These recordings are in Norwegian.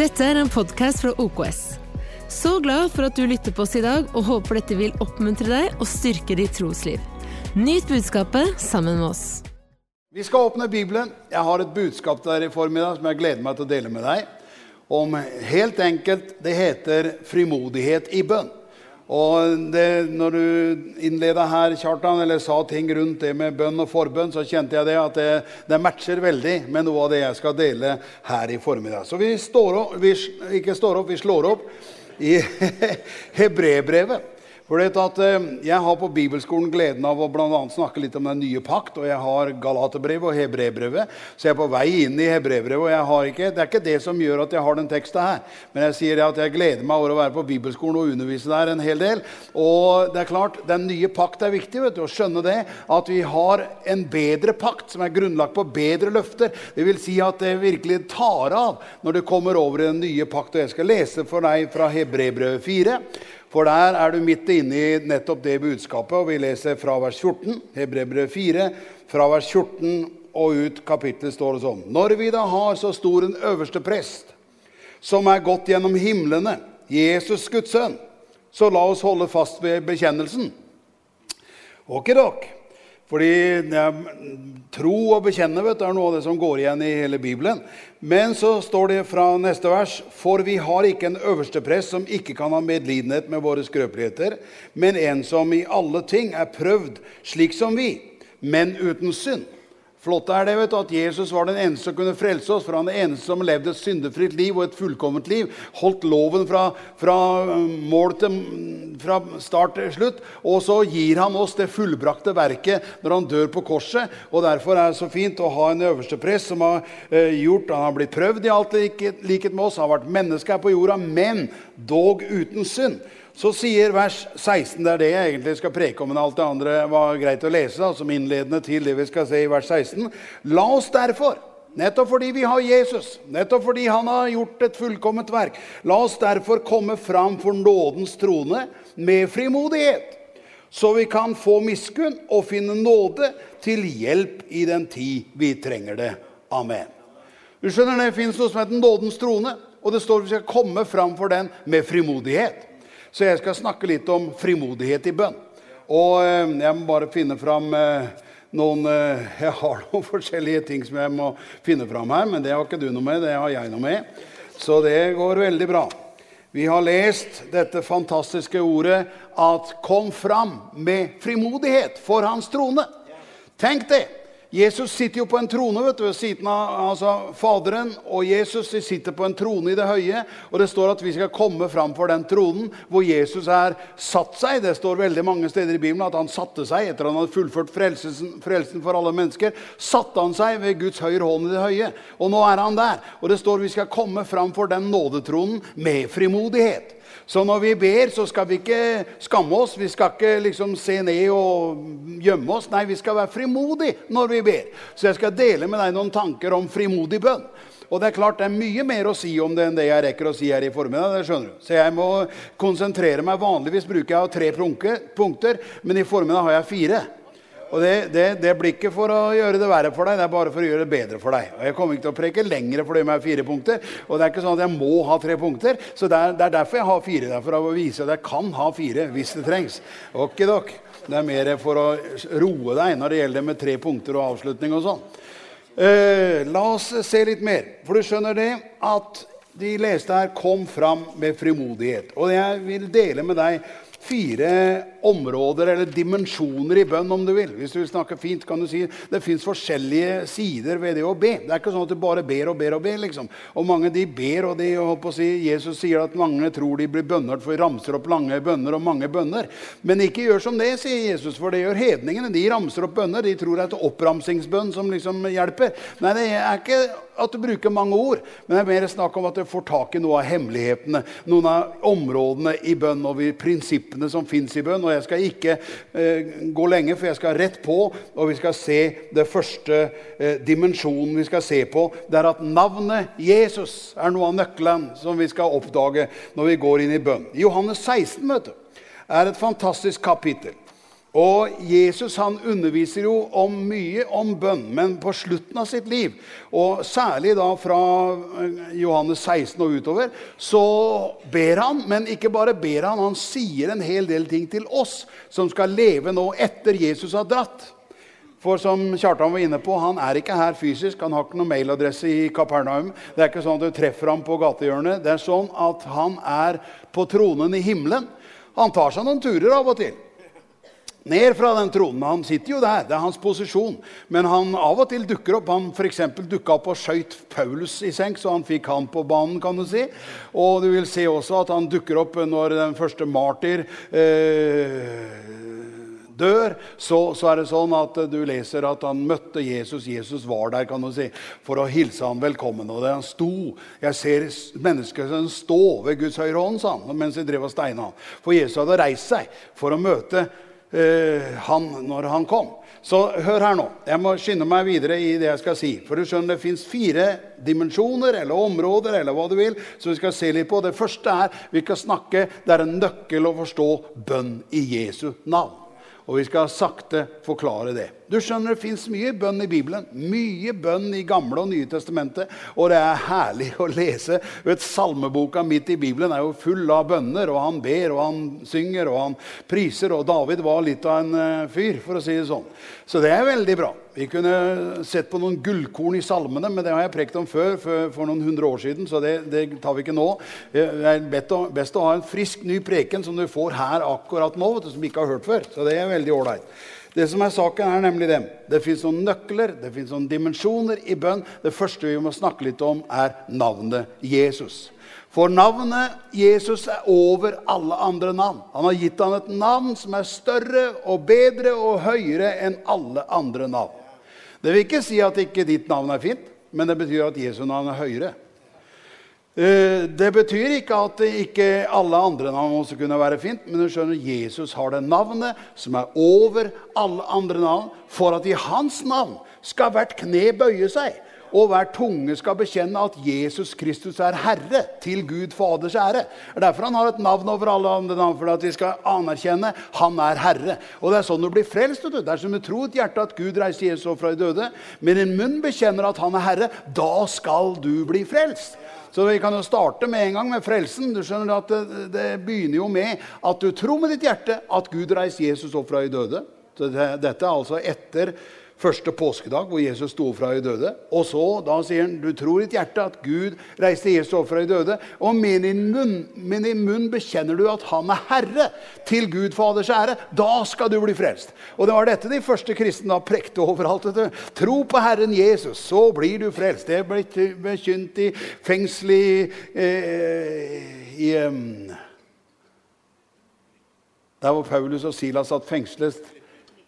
Dette er en podkast fra OKS. Så glad for at du lytter på oss i dag, og håper dette vil oppmuntre deg og styrke ditt trosliv. Nyt budskapet sammen med oss. Vi skal åpne Bibelen. Jeg har et budskap der i formiddag som jeg gleder meg til å dele med deg. Om helt enkelt Det heter frimodighet i bønn. Og det, når du innleda her, Kjartan, eller sa ting rundt det med bønn og forbønn, så kjente jeg det at det, det matcher veldig med noe av det jeg skal dele her i formiddag. Så vi står opp, vi, ikke står opp, vi slår opp i Hebrebrevet. For det at eh, Jeg har på bibelskolen gleden av å blant annet snakke litt om den nye pakt. og Jeg har Galaterbrevet og Hebrebrevet, så jeg er på vei inn i Hebrebrevet. og jeg har ikke, Det er ikke det som gjør at jeg har den teksten her. Men jeg sier at jeg gleder meg over å være på bibelskolen og undervise der en hel del. Og det er klart, Den nye pakt er viktig vet du, å skjønne det. At vi har en bedre pakt som er grunnlagt på bedre løfter. Det vil si at det virkelig tar av når det kommer over i den nye pakt. Og jeg skal lese for deg fra Hebrebrevet 4. For der er du midt inne i nettopp det budskapet, og vi leser fra vers 14, Hebrevet 4, fra vers 14 og ut kapittelet står det sånn. Når vi da har så stor en øverste prest, som er gått gjennom himlene, Jesus Guds sønn, så la oss holde fast ved bekjennelsen. Okidok. Fordi ja, tro og bekjenne vet, er noe av det som går igjen i hele Bibelen. Men så står det fra neste vers For vi har ikke en øverste prest som ikke kan ha medlidenhet med våre skrøpeligheter, men en som i alle ting er prøvd slik som vi, men uten synd. Flott er det vet du, at Jesus var den eneste som kunne frelse oss. For han er den eneste som levde et syndefritt liv og et fullkomment liv. Holdt loven fra, fra, mål til, fra start til slutt. Og så gir han oss det fullbrakte verket når han dør på korset. Og Derfor er det så fint å ha en øverste prest som har eh, gjort Han har blitt prøvd i alt likhet med oss, han har vært menneske her på jorda, men dog uten synd. Så sier vers 16, det er det jeg egentlig skal preke om, men alt det andre var greit å lese, da, som innledende til det vi skal se i vers 16. La oss derfor, nettopp fordi vi har Jesus, nettopp fordi han har gjort et fullkomment verk, la oss derfor komme fram for nådens trone med frimodighet, så vi kan få miskunn og finne nåde til hjelp i den tid vi trenger det. Amen. Du skjønner, Det fins noe som heter nådens trone, og det står vi skal komme fram for den med frimodighet. Så jeg skal snakke litt om frimodighet i bønn. Og eh, jeg må bare finne fram eh, noen eh, Jeg har noen forskjellige ting som jeg må finne fram her, men det har ikke du noe med. Det har jeg noe med. Så det går veldig bra. Vi har lest dette fantastiske ordet at 'kom fram med frimodighet for hans trone'. Tenk det! Jesus sitter jo på en trone vet du, ved siden av altså, Faderen. Og Jesus sitter på en trone i det høye. Og det står at vi skal komme fram for den tronen hvor Jesus er satt seg. Det står veldig mange steder i Bibelen at han satte seg etter han hadde fullført frelsen, frelsen for alle mennesker. Satte han seg ved Guds høyre hånd i det høye. Og nå er han der. Og det står vi skal komme fram for den nådetronen med frimodighet. Så når vi ber, så skal vi ikke skamme oss. Vi skal ikke liksom se ned og gjemme oss. Nei, vi skal være frimodige når vi ber. Så jeg skal dele med deg noen tanker om frimodig bønn. Og det er klart det er mye mer å si om det enn det jeg rekker å si her i formiddag. det skjønner du. Så jeg må konsentrere meg. Vanligvis bruker jeg tre punkter, men i formiddag har jeg fire. Og det, det, det, blir ikke for å gjøre det verre for deg, det er bare for å gjøre det bedre for deg. Og Jeg kommer ikke til å preke lengre for det med fire punkter. Og det er ikke sånn at jeg må ha tre punkter. Så det er, det er derfor jeg har fire. Det er for å vise at jeg kan ha fire hvis det trengs. Okidok. Det er mer for å roe deg når det gjelder med tre punkter og avslutning og sånn. Eh, la oss se litt mer. For du skjønner det at de leste her kom fram med frimodighet. Og jeg vil dele med deg fire områder eller dimensjoner i bønn, om du vil. Hvis du vil snakke fint, kan du si det fins forskjellige sider ved det å be. Det er ikke sånn at du bare ber og ber og ber. liksom. Og mange de ber, og de, å si, Jesus sier at mange tror de blir bønnhørt, for de ramser opp lange bønner og mange bønner. Men ikke gjør som det, sier Jesus, for det gjør hedningene. De ramser opp bønner. De tror det er et oppramsingsbønn som liksom hjelper. Nei, det er ikke at du bruker mange ord, men det er mer snakk om at du får tak i noe av hemmelighetene, noen av områdene i bønn og prinsippene som fins i bønn. Og jeg skal ikke eh, gå lenge, for jeg skal rett på, og vi skal se det første eh, dimensjonen vi skal se på. Det er at navnet Jesus er noe av nøkkelen som vi skal oppdage når vi går inn i bønn. Johannes 16 vet du, er et fantastisk kapittel. Og Jesus han underviser jo om mye om bønn, men på slutten av sitt liv, og særlig da fra eh, Johannes 16 og utover, så ber han, men ikke bare ber han, han sier en hel del ting til oss som skal leve nå etter Jesus har dratt. For som Kjartan var inne på, han er ikke her fysisk. Han har ikke noen mailadresse i Kapernaum. Det er ikke sånn at du treffer ham på gatehjørnet. Det er sånn at han er på tronen i himmelen. Han tar seg noen turer av og til. Ned fra den tronen. Han sitter jo der, det er hans posisjon. Men han av og til dukker opp. Han f.eks. dukka opp og skøyt Paulus i senk, så han fikk han på banen. kan du si. Og du vil se også at han dukker opp når den første martyr eh, dør, så, så, er det sånn at du leser at han møtte Jesus. Jesus var der kan du si, for å hilse ham velkommen. Og det han sto Jeg ser mennesker som stå ved Guds høyre hånd, sa han, mens de drev og steina ham. For Jesus hadde reist seg for å møte eh, han når han kom. Så hør her nå. Jeg må skynde meg videre i det jeg skal si. For du skjønner, Det fins fire dimensjoner eller områder eller hva du vil, som vi skal se litt på. Det første er vi skal snakke, det er en nøkkel å forstå bønn i Jesu navn. Og vi skal sakte forklare det. Du skjønner, Det fins mye bønn i Bibelen. Mye bønn i Gamle og Nye testamentet. Og det er herlig å lese. Vet, salmeboka midt i Bibelen er jo full av bønner. Og han ber, og han synger, og han priser. Og David var litt av en uh, fyr, for å si det sånn. Så det er veldig bra. Vi kunne sett på noen gullkorn i salmene, men det har jeg prekt om før, for, for noen hundre år siden. så det, det, tar vi ikke nå. Det er best å ha en frisk, ny preken som du får her akkurat nå, som vi ikke har hørt før. Så det er veldig ålreit. Det som er saken, er nemlig det. Det fins noen nøkler, det fins noen dimensjoner i bønn. Det første vi må snakke litt om, er navnet Jesus. For navnet Jesus er over alle andre navn. Han har gitt han et navn som er større og bedre og høyere enn alle andre navn. Det vil ikke si at ikke ditt navn er fint, men det betyr at Jesu navn er høyere. Eh, det betyr ikke at ikke alle andre navn også kunne være fint, men du skjønner, Jesus har det navnet som er over alle andre navn, for at i hans navn skal hvert kne bøye seg, og hver tunge skal bekjenne at Jesus Kristus er Herre, til Gud Faders ære. Det er derfor han har et navn over alle andre navn, for at vi skal anerkjenne han er Herre. Og Det er sånn du blir frelst. Det er som du tror et hjerte at Gud reiser Jesus opp fra de døde, men en munn bekjenner at han er Herre. Da skal du bli frelst. Så vi kan jo starte med en gang med frelsen. Du skjønner at det, det begynner jo med at du tror med ditt hjerte at Gud reiste Jesus opp fra de døde. Så det, dette er altså etter første påskedag, hvor Jesus sto fra de døde. Og så da sier han du tror i ditt hjerte at Gud reiste Jesus opp fra de døde. Og med din, munn, med din munn bekjenner du at han er Herre, til Gud Faders ære. Da skal du bli frelst. Og det var dette de første kristne da prekte overalt. Tro på Herren Jesus, så blir du frelst. Det ble bekynt i fengsel i, eh, i eh, Der hvor Paulus og Silas satt fengslet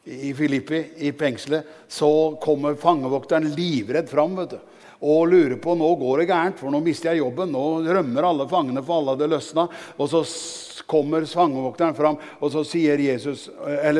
i Filippi, i fengselet, så kommer fangevokteren livredd fram vet du, og lurer på nå går det gærent, for nå mister jeg jobben. Nå rømmer alle fangene, for alle hadde løsna. Og så kommer svangevokteren fram, og så sier, Jesus,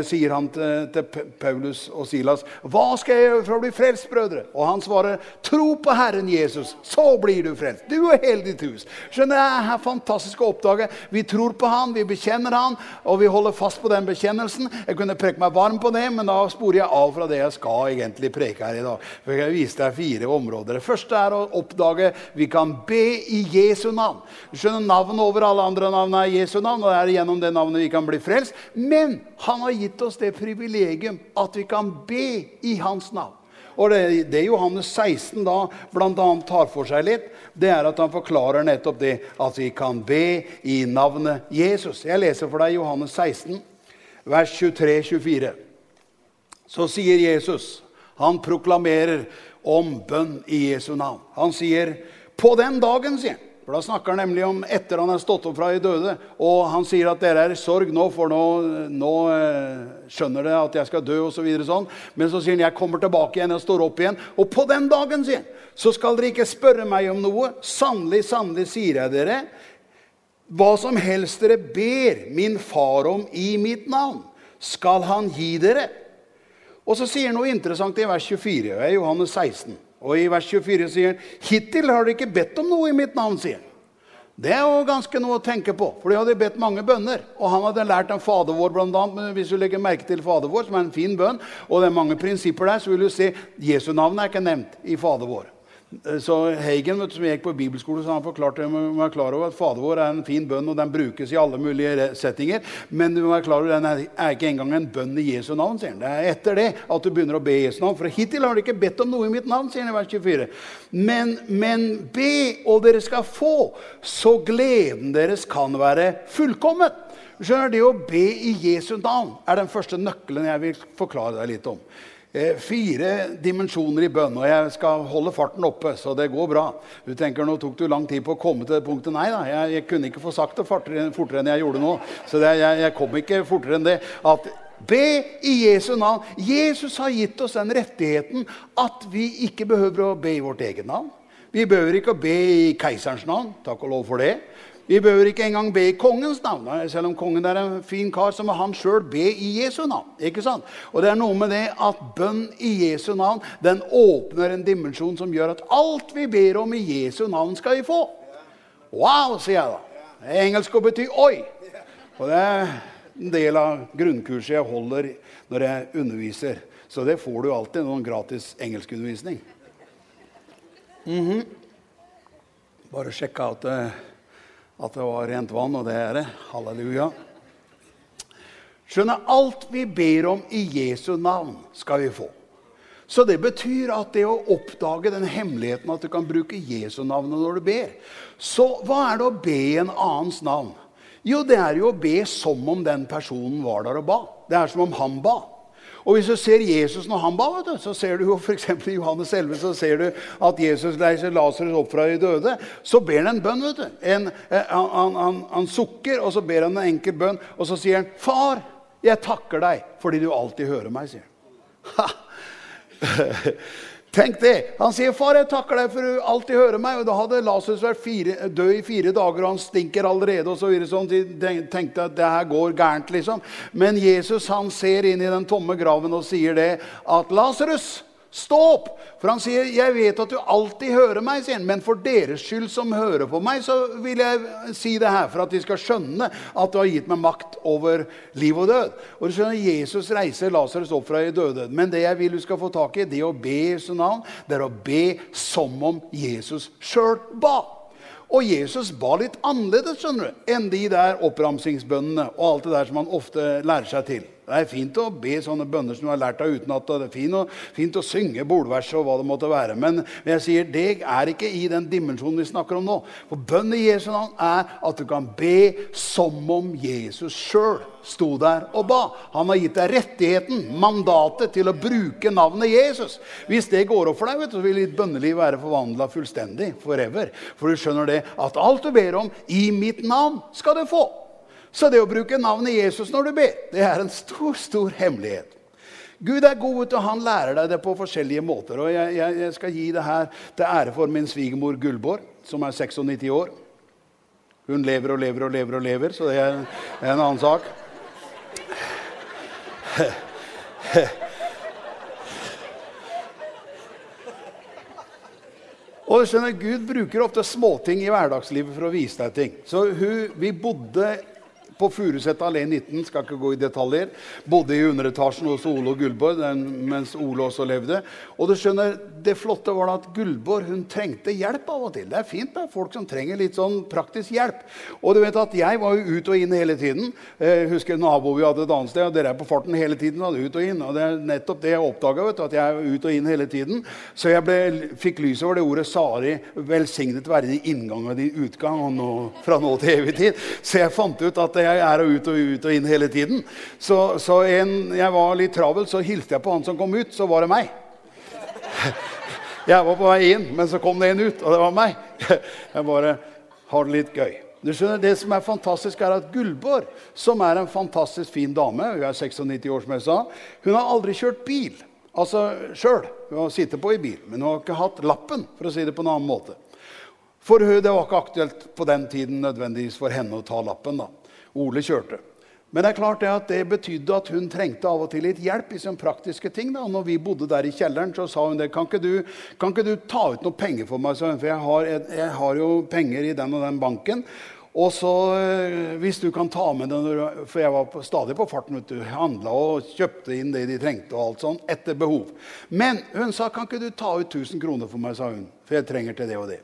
sier han til, til, Paulus og Silas, 'Hva skal jeg gjøre for å bli frelst, brødre?' Og han svarer, 'Tro på Herren Jesus, så blir du frelst.' Du og hele ditt hus. Skjønner Det er fantastisk å oppdage. Vi tror på Han, vi bekjenner Han, og vi holder fast på den bekjennelsen. Jeg kunne preke meg varm på det, men da sporer jeg av fra det jeg skal egentlig preke her i dag. For Jeg viste deg fire områder. Det første er å oppdage vi kan be i Jesu navn. Du Skjønner Navnet over alle andre navn er Jesu navn og det er gjennom det navnet vi kan bli frelst. Men han har gitt oss det privilegium at vi kan be i hans navn. Og det, det Johannes 16 da bl.a. tar for seg litt, det er at han forklarer nettopp det at vi kan be i navnet Jesus. Jeg leser for deg Johannes 16, vers 23-24. Så sier Jesus, han proklamerer om bønn i Jesu navn. Han sier, 'På den dagen', sier han for Da snakker han nemlig om etter han er stått opp fra de døde. Og han sier at dere er i sorg nå, for nå, nå eh, skjønner dere at jeg skal dø. Og så videre, sånn. Men så sier han jeg kommer tilbake igjen, jeg står opp igjen. Og på den dagen sier han, så skal dere ikke spørre meg om noe. Sannelig, sannelig sier jeg dere, hva som helst dere ber min far om i mitt navn, skal han gi dere. Og så sier han noe interessant i vers 24, i Johannes 16. Og i vers 24 sier han, 'Hittil har dere ikke bedt om noe i mitt navn', sier han. Det er jo ganske noe å tenke på, for de hadde bedt mange bønner. Og han hadde lært en Fader vår, blant annet, hvis du legger merke til Fader vår, som er en fin bønn, og det er mange prinsipper der, så vil du se Jesu navn er ikke nevnt i Fader vår. Så Hagen, som gikk på bibelskole, så han forklarte må være klar over at Fader vår er en fin bønn, og den brukes i alle mulige settinger. Men du må være klar over den er ikke engang en bønn i Jesu navn. sier han. Det er etter det at du begynner å be Jesu navn. For hittil har du ikke bedt om noe i mitt navn, sier han i vers 24. Men, men be, og dere skal få, så gleden deres kan være fullkommet. Skjønner, Det å be i Jesu navn er den første nøkkelen jeg vil forklare deg litt om. Eh, fire dimensjoner i bønn, og jeg skal holde farten oppe, så det går bra. Du tenker, nå tok du lang tid på å komme til det punktet. Nei da, jeg, jeg kunne ikke få sagt det fortere, fortere enn jeg gjorde nå. Så det, jeg, jeg kom ikke fortere enn det. At Be i Jesu navn. Jesus har gitt oss den rettigheten at vi ikke behøver å be i vårt eget navn. Vi behøver ikke å be i keiserens navn. Takk og lov for det. Vi behøver ikke engang be i kongens navn. Selv om kongen er en fin kar, så må han sjøl be i Jesu navn. ikke sant? Og det er noe med det at bønn i Jesu navn den åpner en dimensjon som gjør at alt vi ber om i Jesu navn, skal vi få. Wow, sier jeg da. Engelsk å bety oi. Og det er en del av grunnkurset jeg holder når jeg underviser. Så det får du alltid, noen gratis engelskundervisning. Mm -hmm. Bare sjekke at at det var rent vann, og det er det. Halleluja. Skjønner, alt vi ber om i Jesu navn, skal vi få. Så det betyr at det å oppdage den hemmeligheten at du kan bruke Jesu navnet når du ber Så hva er det å be i en annens navn? Jo, det er jo å be som om den personen var der og ba. Det er som om han ba. Og hvis du ser Jesus når han ba, du, så ser du jo f.eks. i Johannes 11 så ser du at Jesus leiser Lasarus opp fra de døde. Så ber han en bønn. vet du. En, han, han, han, han, sukker, og så ber han en enkel bønn. Og så sier han, 'Far, jeg takker deg fordi du alltid hører meg', sier han. Tenk det! Han sier, 'Far, jeg takker deg for du alltid hører meg.' Og Da hadde Lasarus vært fire, død i fire dager, og han stinker allerede. og så videre, sånn, De tenkte at det her går gærent, liksom. Men Jesus han ser inn i den tomme graven og sier det at 'Lasarus, Stå opp! For han sier, 'Jeg vet at du alltid hører meg', sier han, 'men for deres skyld som hører på meg, så vil jeg si det her, for at de skal skjønne at du har gitt meg makt over liv og død'. Og du skjønner, Jesus reiser Lasarus opp fra de døde. Men det jeg vil du skal få tak i, det å be i Jesu navn, det er å be som om Jesus sjøl ba. Og Jesus ba litt annerledes skjønner du, enn de der oppramsingsbønnene og alt det der som han ofte lærer seg til. Det er fint å be sånne bønner som du har lært deg utenat. Det er fint, å, fint å synge bolvers og hva det måtte være. Men, men, jeg sier det er ikke i den dimensjonen vi snakker om nå. For bønn i Jesu navn er at du kan be som om Jesus sjøl sto der og ba. Han har gitt deg rettigheten, mandatet, til å bruke navnet Jesus. Hvis det går opp for deg, vet du, så vil ditt bønneliv være forvandla fullstendig. Forever. For du skjønner det at alt du ber om i mitt navn, skal du få. Så det å bruke navnet Jesus når du ber, det er en stor, stor hemmelighet. Gud er god, og han lærer deg det på forskjellige måter. Og jeg, jeg, jeg skal gi det her til ære for min svigermor Gullborg, som er 96 år. Hun lever og lever og lever og lever, så det er en annen sak. Og du skjønner, Gud bruker ofte småting i hverdagslivet for å vise deg ting. Så hun, Vi bodde på Furuset allé 19, skal ikke gå i detaljer. Bodde i underetasjen hos Ole og Gullborg mens Ole også levde. Og du skjønner, Det flotte var at Gullborg hun trengte hjelp av og til. Det er fint med folk som trenger litt sånn praktisk hjelp. Og du vet at jeg var jo ut og inn hele tiden. Jeg eh, husker nabo vi hadde et annet sted, og dere er på farten hele tiden. Og ut og inn, og Det er nettopp det jeg oppdaga, at jeg er ut og inn hele tiden. Så jeg ble, fikk lys over det ordet 'Sari'. Velsignet være din inngang og din utgang og nå, fra nå til evig tid. Så jeg fant ut at jeg er ut og ut og inn hele tiden. Så, så en, jeg var litt travel, så hilste jeg på han som kom ut. Så var det meg. Jeg var på vei inn, men så kom det en ut, og det var meg. Jeg bare har det litt gøy. Du skjønner, Det som er fantastisk, er at Gullborg, som er en fantastisk fin dame Hun er 96 år, som jeg sa. Hun har aldri kjørt bil. Altså sjøl. Hun har sittet på i bil, men hun har ikke hatt lappen, for å si det på en annen måte. For hun, Det var ikke aktuelt på den tiden nødvendigvis for henne å ta lappen. da. Ole kjørte. Men det er klart det at det betydde at hun trengte av og til litt hjelp i sånne praktiske ting. da. Når vi bodde der i kjelleren, så sa hun det. Kan ikke du, kan ikke du ta ut noe penger for meg? For jeg har, jeg, jeg har, jo penger i den og den banken. Og så, eh, hvis du kan ta med den, For jeg var på, stadig på farten. du, Handla og kjøpte inn det de trengte, og alt sånn, etter behov. Men hun sa kan ikke du ta ut 1000 kroner for meg, sa hun. For jeg trenger til det og det.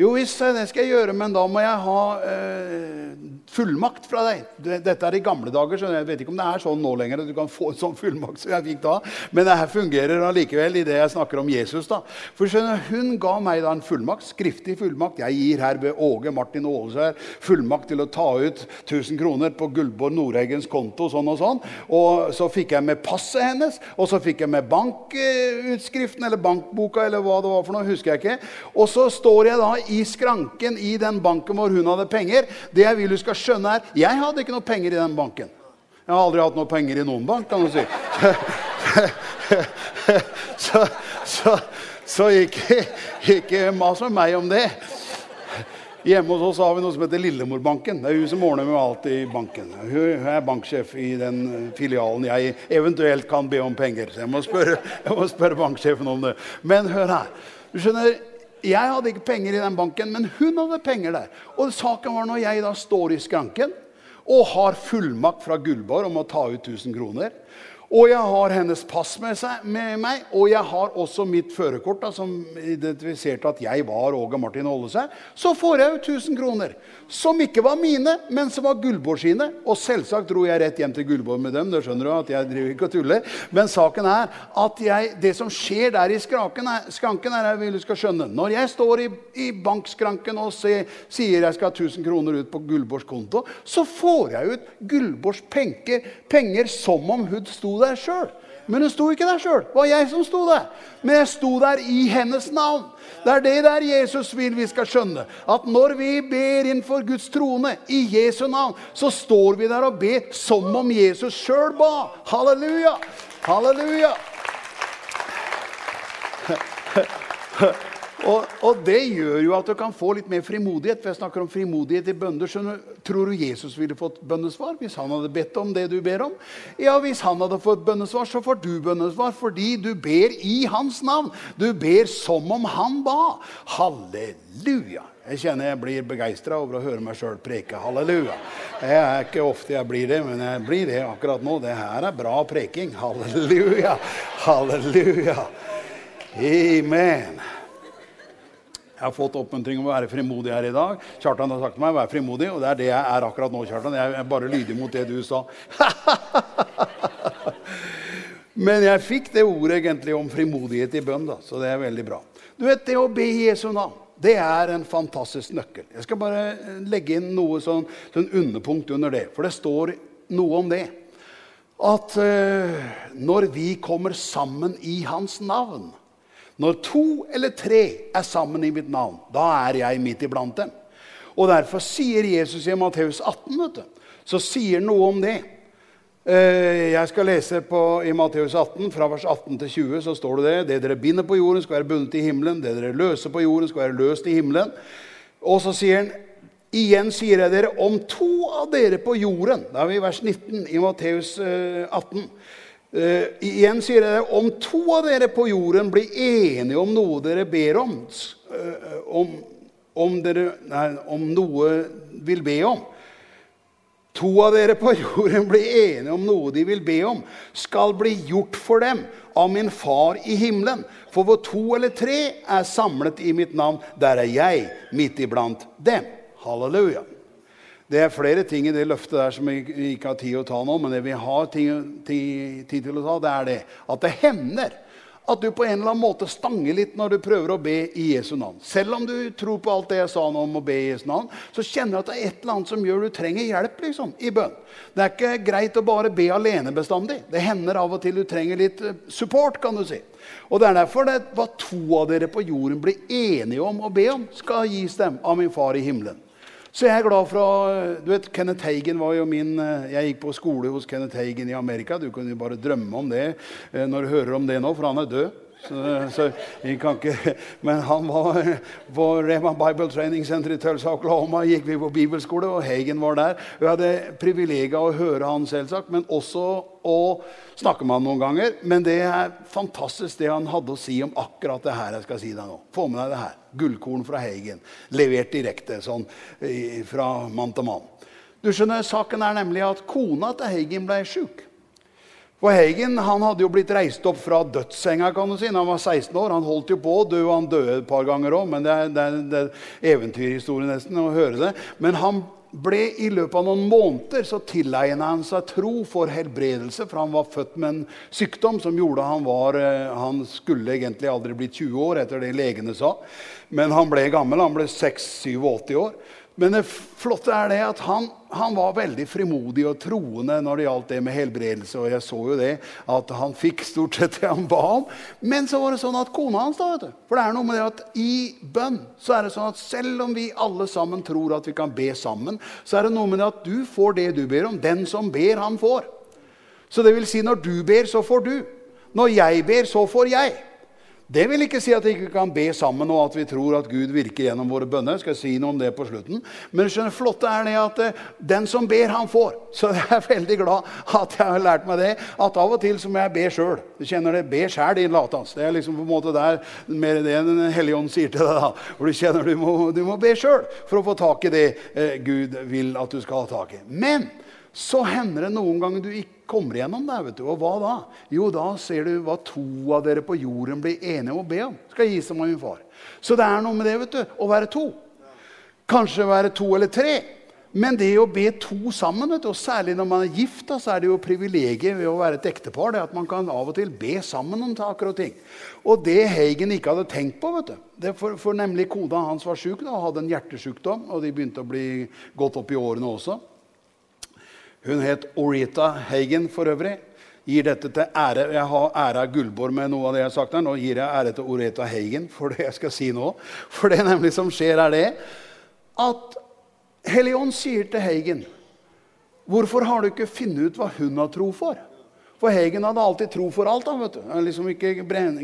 Jo visst, det skal jeg gjøre, men da må jeg ha eh, fullmakt fra deg. Dette er i gamle dager, så jeg vet ikke om det er sånn nå lenger. at du kan få en sånn fullmakt som jeg fikk da. Men det her fungerer allikevel i det jeg snakker om Jesus. da. For skjønner, Hun ga meg da en fullmakt, skriftlig fullmakt. Jeg gir her ved Åge Martin Aaleskjær fullmakt til å ta ut 1000 kroner på Gullborg Nordeggens konto. sånn Og sånn. Og så fikk jeg med passet hennes, og så fikk jeg med bankutskriften eller bankboka, eller hva det var for noe, husker jeg ikke. Og så står jeg da i skranken i den banken hvor hun hadde penger. Det jeg vil du skal skjønne er, Jeg hadde ikke noe penger i den banken. Jeg har aldri hatt noe penger i noen bank, kan du si. så, så, så ikke, ikke mas med meg om det. Hjemme hos oss har vi noe som heter Lillemorbanken. Det er hun som ordner med alt i banken. Hun er banksjef i den filialen jeg eventuelt kan be om penger. Så jeg må spørre, jeg må spørre banksjefen om det. Men hør her. Du skjønner, jeg hadde ikke penger i den banken, men hun hadde penger der. Og saken var når jeg da står i skranken og har fullmakt fra Gullborg om å ta ut 1000 kroner. Og jeg har hennes pass med, seg, med meg, og jeg har også mitt førerkort som identifiserte at jeg var Åge Martin Ollesæd. Så får jeg jo 1000 kroner, som ikke var mine, men som var Gullborg sine. Og selvsagt dro jeg rett hjem til Gullborg med dem. det skjønner du at jeg driver ikke og tuller. Men saken er at jeg, det som skjer der i skranken, er, skranken er, jeg vil du skal skjønne, Når jeg står i, i bankskranken og se, sier jeg skal ha 1000 kroner ut på Gullborgs konto, så får jeg ut Gullborgs penger, penger som om hun sto der sjøl. Men hun sto ikke der sjøl. Det var jeg som sto der. Men jeg sto der i hennes navn. Det er det der Jesus vil vi skal skjønne. At når vi ber innenfor Guds trone i Jesu navn, så står vi der og ber som om Jesus sjøl ba. Halleluja! Halleluja! Og, og, det gjør jo at du kan få litt mer frimodighet. for jeg snakker om frimodighet i bønder. Skjønner, tror du Jesus ville fått bønnesvar hvis han hadde bedt om det du ber om? Ja, hvis han hadde fått bønnesvar, så får du bønnesvar fordi du ber i hans navn. Du ber som om han ba. Halleluja! Jeg kjenner jeg blir begeistra over å høre meg sjøl preke. Halleluja. Jeg er ikke ofte jeg blir det, men jeg blir det akkurat nå. Det her er bra preking. Halleluja. Halleluja. Amen. Jeg har fått oppmuntring om å være frimodig her i dag. Kjartan har sagt til meg å være frimodig, og det er det jeg er akkurat nå. Kjartan. Jeg er bare lydig mot det du sa. Men jeg fikk det ordet egentlig om frimodighet i bønn, da, så det er veldig bra. Du vet, Det å be Jesu navn det er en fantastisk nøkkel. Jeg skal bare legge inn noe sånn, sånn underpunkt under det, for det står noe om det. At uh, når vi kommer sammen i Hans navn når to eller tre er sammen i mitt navn, da er jeg midt iblant dem. Og Derfor sier Jesus i Matteus 18, vet du, så sier noe om det. Eh, jeg skal lese på, i Matteus 18, fra vers 18 til 20. så står Det det. Det dere binder på jorden, skal være bundet i himmelen. Det dere løser på jorden, skal være løst i himmelen. Og så sier han Igjen sier jeg dere, om to av dere på jorden Da er vi i vers 19 i Matteus 18. Uh, igjen sier det, om to av dere på jorden blir enige om noe dere ber om, uh, om, om, dere, nei, om noe vil be om To av dere på jorden blir enige om noe de vil be om, skal bli gjort for dem av min far i himmelen. For hvor to eller tre er samlet i mitt navn, der er jeg midt iblant dem. Halleluja. Det er flere ting i det løftet der som vi ikke har tid å ta nå, men det vi har tid, tid, tid til å ta, det er det at det hender at du på en eller annen måte stanger litt når du prøver å be i Jesu navn. Selv om du tror på alt det jeg sa nå om å be i Jesu navn, så kjenner du at det er et eller annet som gjør du trenger hjelp liksom, i bønn. Det er ikke greit å bare be alene bestandig. Det hender av og til du trenger litt eh, support, kan du si. Og det er derfor det hva to av dere på jorden blir enige om å be om, skal gis dem av min far i himmelen. Så jeg er glad for å Du vet, Kenneth Hagen var jo min eh, Jeg gikk på skole hos Kenneth Hagen i Amerika. Du kan jo bare drømme om det eh, når du hører om det nå, for han er død. Så, så jeg kan ikke, men han var på Rema Bible Training Center i Tulsa, Oklahoma. gikk vi på bibelskole, og Hagen var der. Vi hadde privilegiet å høre han selvsagt, men også å snakke med han noen ganger. Men det er fantastisk det han hadde å si om akkurat det her jeg skal si deg nå. Få med deg det her. Gullkorn fra Hagen. Levert direkte sånn fra mann til mann. Du skjønner, Saken er nemlig at kona til Hagen ble sjuk. For Heigen han hadde jo blitt reist opp fra dødssenga kan du si, da han var 16 år. Han holdt jo på å dø, og han døde et par ganger òg. Men det er, det, er, det er eventyrhistorie nesten å høre det. Men han ble i løpet av noen måneder så tilegnet han seg tro for helbredelse. For han var født med en sykdom som gjorde han var eh, Han skulle egentlig aldri blitt 20 år, etter det legene sa. Men han ble gammel. Han ble 6-87 år. Men det flotte er det at han, han, var veldig frimodig og troende når det gjaldt det med helbredelse. Og jeg så jo det, at han fikk stort sett det han ba om. Men så var det sånn at kona hans da, vet du. For det er noe med det at i bønn så er det sånn at selv om vi alle sammen tror at vi kan be sammen, så er det noe med det at du får det du ber om. Den som ber, han får. Så det vil si, når du ber, så får du. Når jeg ber, så får jeg. Det vil ikke si at vi ikke kan be sammen, og at vi tror at Gud virker gjennom våre bønner. Jeg skal si noe om det på slutten. Men det flotte er det at eh, den som ber, han får. Så jeg er veldig glad at jeg har lært meg det. At av og til så må jeg be sjøl. Du kjenner det? Be sjæl, din latans. Det er liksom på en måte der mer det Den hellige ånd sier til deg. da. Hvor du kjenner du må, du må be sjøl for å få tak i det eh, Gud vil at du skal ha tak i. Men så hender det noen ganger du ikke kommer igjennom det. vet du. Og hva da? Jo, da ser du hva to av dere på jorden blir enige om å be om. Skal gi som min far. Så det er noe med det vet du, å være to. Kanskje være to eller tre. Men det å be to sammen, vet du, og særlig når man er gift, da, så er det jo privilegiet ved å være et ektepar det at man kan av og til be sammen om saker og ting. Og det Heigen ikke hadde tenkt på vet du, det for, for nemlig Kona hans var da, og hadde en hjertesykdom, og de begynte å bli godt opp i årene også. Hun het Orita Hagen for øvrig. Gir dette til ære. Jeg har æra Gullborg med noe av det jeg har sagt her. Nå gir jeg ære til Orita Hagen for det jeg skal si nå. For det nemlig som skjer, er det at Helion sier til Hagen Hvorfor har du ikke funnet ut hva hun har tro for? For Hegen hadde alltid tro for alt. da, vet du. Han liksom ikke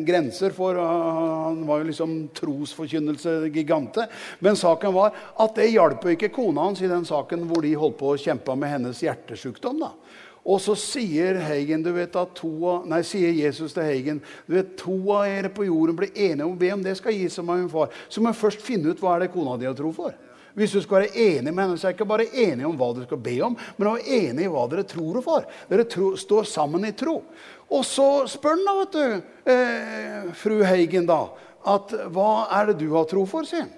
grenser for Han var jo liksom trosforkynnelse-gigante. Men saken var at det hjalp ikke kona hans i den saken hvor de holdt på å kjempe med hennes hjertesykdom. da. Og så sier, du vet av, nei, sier Jesus til Hagen du vet, to av dere på jorden blir enige om å be om det skal gis som min far. Så må jeg først finne ut hva er det kona di har tro for. Hvis du skal være enig med henne, så er ikke bare enig om hva du skal be om, men å være enig i hva dere tror for. Dere tro, står sammen i tro. Og så spør han da, vet du, eh, fru Heigen, da, at hva er det du har tro for, sier han.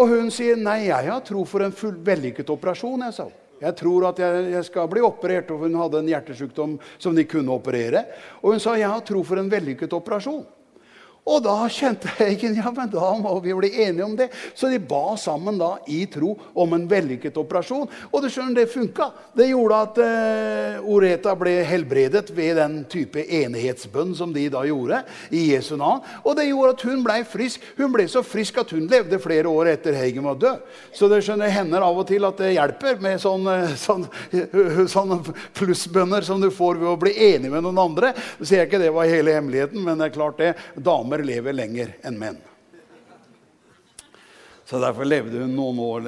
Og hun sier nei, jeg har tro for en full vellykket operasjon. Jeg sa. Jeg tror at jeg, jeg, skal bli operert, og hun hadde en hjertesykdom som de kunne operere. Og hun sa jeg har tro for en vellykket operasjon. Og da kjente Heigen, ja, men da må vi bli enige om det. Så de ba sammen da i tro om en vellykket operasjon. Og du skjønner, det funka. Det gjorde at eh, Oreta ble helbredet ved den type enighetsbønn som de da gjorde i Jesu navn. Og det gjorde at hun ble frisk. Hun ble så frisk at hun levde flere år etter Heigen var død. Så det skjønner, hender av og til at det hjelper med sånne, sånne, sånne plussbønner som du får ved å bli enig med noen andre. Så sier jeg ikke det var hele hemmeligheten, men det er klart det. Damer damer lever lenger enn menn. Så derfor levde hun noen år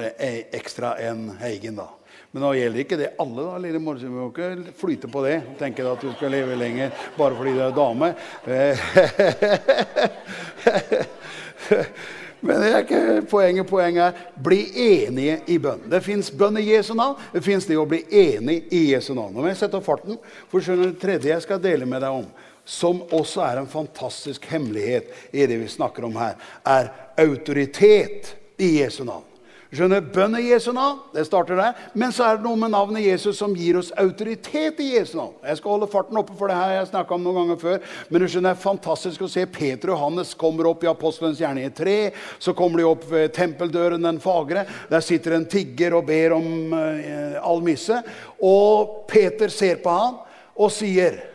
ekstra enn Heigen. da. Men nå gjelder ikke det alle. da, lille mor, Vi må ikke flyte på det og tenke at du skal leve lenger bare fordi du er dame. Men det er ikke poenget. Poenget er bli enige i bønn. Det fins bønn i Jesu navn. Det fins det å bli enig i Jesu navn. Nå må jeg sette opp farten, for skjønner det tredje jeg skal dele med deg om, som også er en fantastisk hemmelighet i det vi snakker om her, er autoritet i Jesu navn. Skjønner, Bønn i Jesu navn, det starter der. Men så er det noe med navnet Jesus som gir oss autoritet i Jesu navn. Jeg skal holde farten oppe for det her, jeg snakka om noen ganger før. Men du skjønner, det er fantastisk å se Peter og Johannes kommer opp i apostelens gjerning 3. Så kommer de opp ved tempeldøren den fagre. Der sitter en tigger og ber om all almisse. Og Peter ser på han og sier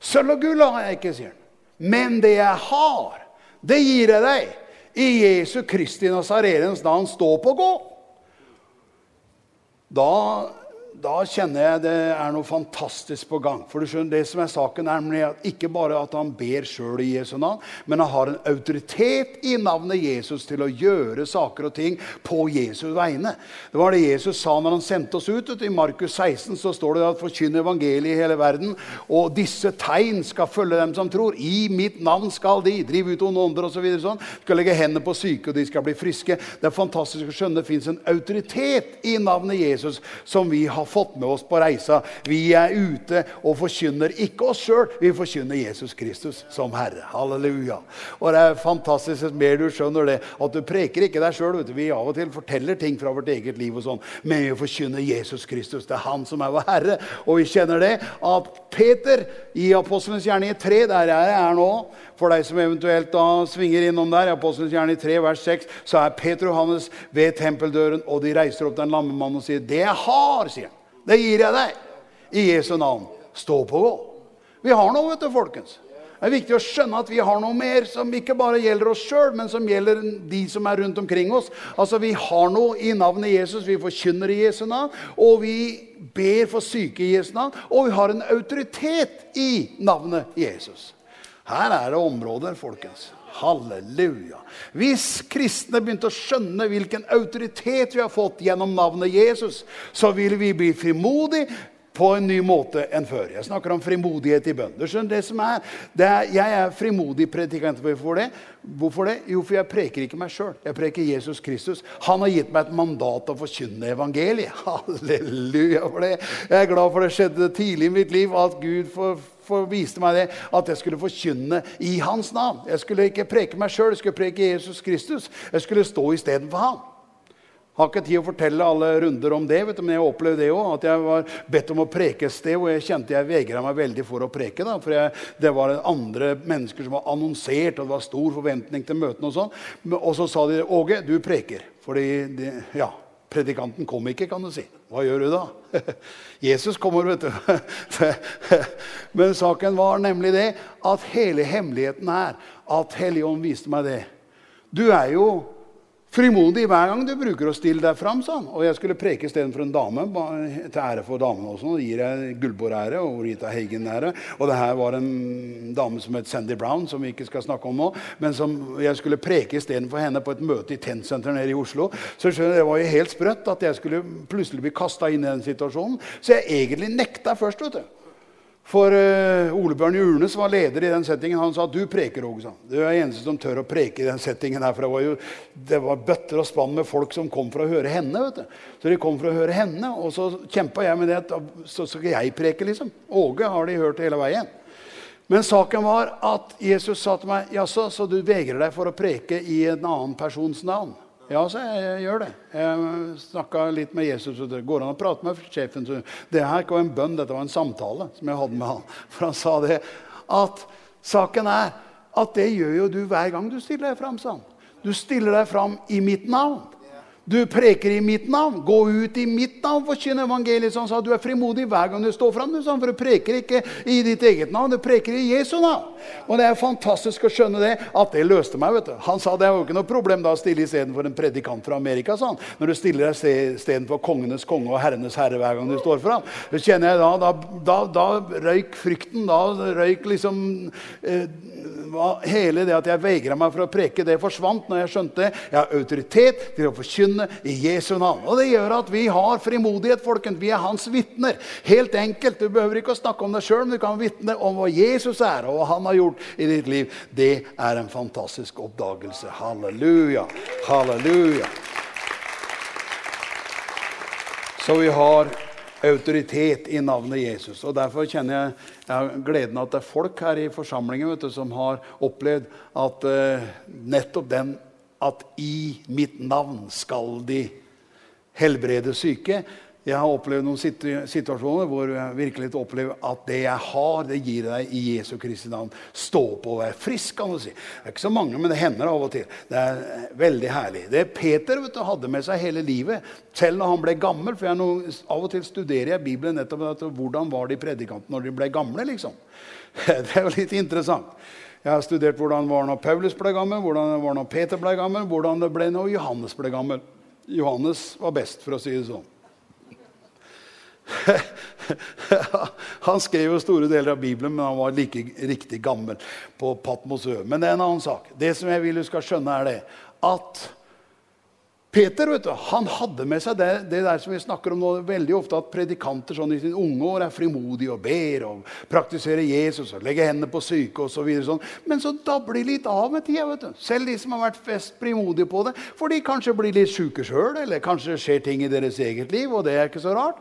Sølv og gull har jeg ikke, sier han. Men det jeg har, det gir jeg deg. I Jesu Kristi Nazarens navn, stå på gå. Da da kjenner jeg det er noe fantastisk på gang. For du skjønner, det som er saken er Ikke bare at han ber sjøl i Jesu navn, men han har en autoritet i navnet Jesus til å gjøre saker og ting på Jesus vegne. Det var det Jesus sa når han sendte oss ut. I Markus 16 så står det at 'forkynn evangeliet i hele verden', og disse tegn skal følge dem som tror. I mitt navn skal de drive ut onde ånder osv. Så sånn. Skal legge hendene på syke, og de skal bli friske. Det er fantastisk å skjønne det fins en autoritet i navnet Jesus som vi har fått med oss på reisa. Vi er ute og forkynner ikke oss sjøl, vi forkynner Jesus Kristus som Herre. Halleluja. Og det er fantastisk at mer du skjønner det, at du preker ikke deg sjøl. Vi av og til forteller ting fra vårt eget liv, og sånn, men vi forkynner Jesus Kristus. Det er Han som er vår Herre. Og vi kjenner det at Peter i Apostlenes gjerning 3, der jeg er nå For deg som eventuelt da svinger innom der, i Apostelens gjerning 3, vers 6, så er Peter og Johannes ved tempeldøren, og de reiser opp den lamme mannen og sier, 'Det jeg har', sier han. Det gir jeg deg. I Jesu navn. Stå på gå. Vi har noe, vet du, folkens. Det er viktig å skjønne at vi har noe mer som ikke bare gjelder oss sjøl, men som gjelder de som er rundt omkring oss. Altså, Vi har noe i navnet Jesus. Vi forkynner i Jesu navn. Og vi ber for syke i Jesu navn. Og vi har en autoritet i navnet Jesus. Her er det områder, folkens. Halleluja. Hvis kristne begynte å skjønne hvilken autoritet vi har fått gjennom navnet Jesus, så vil vi bli frimodige på en ny måte enn før. Jeg snakker om frimodighet i bønn. Det som er, det er Jeg er frimodig predikant. Hvorfor det? Hvorfor det? Jo, for jeg preker ikke meg sjøl. Jeg preker Jesus Kristus. Han har gitt meg et mandat å forkynne evangeliet. Halleluja for det. Jeg er glad for det skjedde tidlig i mitt liv at Gud for, for viste meg det, at jeg skulle forkynne i hans navn. Jeg skulle ikke preke meg sjøl, jeg skulle preke Jesus Kristus. Jeg skulle stå istedenfor ham. Har ikke tid å fortelle alle runder om det, du, men jeg opplevde det òg. At jeg var bedt om å preke et sted, og jeg kjente jeg vegra meg veldig for å preke. Da, for jeg, det var andre mennesker som var annonsert, og det var stor forventning til møtene. Og sånn. Og så sa de 'Åge, du preker'. Fordi de, ja, predikanten kom ikke, kan du si. Hva gjør du da? Jesus kommer, vet du. Men saken var nemlig det at hele hemmeligheten er at Helligånd viste meg det. Du er jo frimodig hver gang du bruker å stille deg fram. Sånn. Og jeg skulle preke istedenfor en dame, til ære for damene også. Og gir jeg Gullborg-ære og Rita Hagen-ære. Og det her var en dame som het Sandy Brown, som vi ikke skal snakke om nå. Men som jeg skulle preke istedenfor henne på et møte i Tentsenter nede i Oslo. Så skjønner det var jo helt sprøtt at jeg skulle plutselig bli kasta inn i den situasjonen. Så jeg egentlig nekta først. vet du. For uh, Ole Bjørn Jurne, som var leder i den settingen, han sa at du preker, òg. Du er eneste som tør å preke i den settingen her. For det var jo det var bøtter og spann med folk som kom for å høre henne. vet du. Så de kom for å høre henne, og så kjempa jeg med det. Så skal jeg preke, liksom. Åge har de hørt hele veien. Men saken var at Jesus sa til meg jaså, så du vegrer deg for å preke i en annen persons navn? Ja, så jeg, jeg gjør det. Jeg snakka litt med Jesus. Det går an å prate med sjefen. Så det her ikke var en bønn, dette var en samtale som jeg hadde med han. For han sa det at saken er at det gjør jo du hver gang du stiller deg fram. Sånn. Du stiller deg fram i mitt navn. Du preker i mitt navn. Gå ut i mitt navn, forkynn evangeliet. Så han sa du er frimodig hver gang du står fram. For du preker ikke i ditt eget navn, du preker i Jesu navn. Og det er fantastisk å skjønne det, at det løste meg. vet du. Han sa det er jo ikke noe problem da å stille istedenfor en predikant fra Amerika. Sånn. Når du stiller deg istedenfor kongenes konge og herrenes herre hver gang du står fram. Da kjenner jeg da, da, da, da røyk frykten. Da røyk liksom eh, Hele det at jeg vegra meg for å preke, det forsvant når jeg skjønte. Jeg har autoritet til å forkynne i Jesu navn. Og Det gjør at vi har frimodighet. folkens. Vi er hans vitner. Helt enkelt. Du behøver ikke å snakke om deg sjøl, men du kan vitne om hva Jesus er, og hva han har gjort i ditt liv. Det er en fantastisk oppdagelse. Halleluja. Halleluja. Så vi har autoritet i navnet Jesus. Og Derfor kjenner jeg, jeg gleden av at det er folk her i forsamlingen du, som har opplevd at uh, nettopp den at i mitt navn skal de helbrede syke. Jeg har opplevd noen situasjoner hvor jeg virkelig opplever at det jeg har, det gir deg i Jesu Kristi navn. Stå på og vær frisk, kan du si. Det er ikke så mange, men det hender av og til. Det er veldig herlig. Det Peter vet du, hadde med seg hele livet, selv når han ble gammel. For noe, av og til studerer jeg Bibelen nettopp at, hvordan var de predikantene når de ble gamle. liksom. Det er jo litt interessant. Jeg har studert hvordan var når Paulus ble gammel, hvordan var når Peter ble gammel, hvordan det ble når Johannes ble gammel. Johannes var best, for å si det sånn. han skrev jo store deler av Bibelen, men han var like riktig gammel på Patmosø. Men det er en annen sak. Det som jeg vil du skal skjønne, er det at Peter vet du, han hadde med seg det, det, der som vi snakker om nå, veldig ofte, at predikanter sånn i sine unge år er frimodige og ber og praktiserer Jesus og legger hendene på syke osv. Så sånn. Men så dabler de litt av med tida. vet du. Selv de som har vært fest frimodige på det. For de kanskje blir litt sjuke sjøl, eller kanskje det skjer ting i deres eget liv. og det er ikke så rart.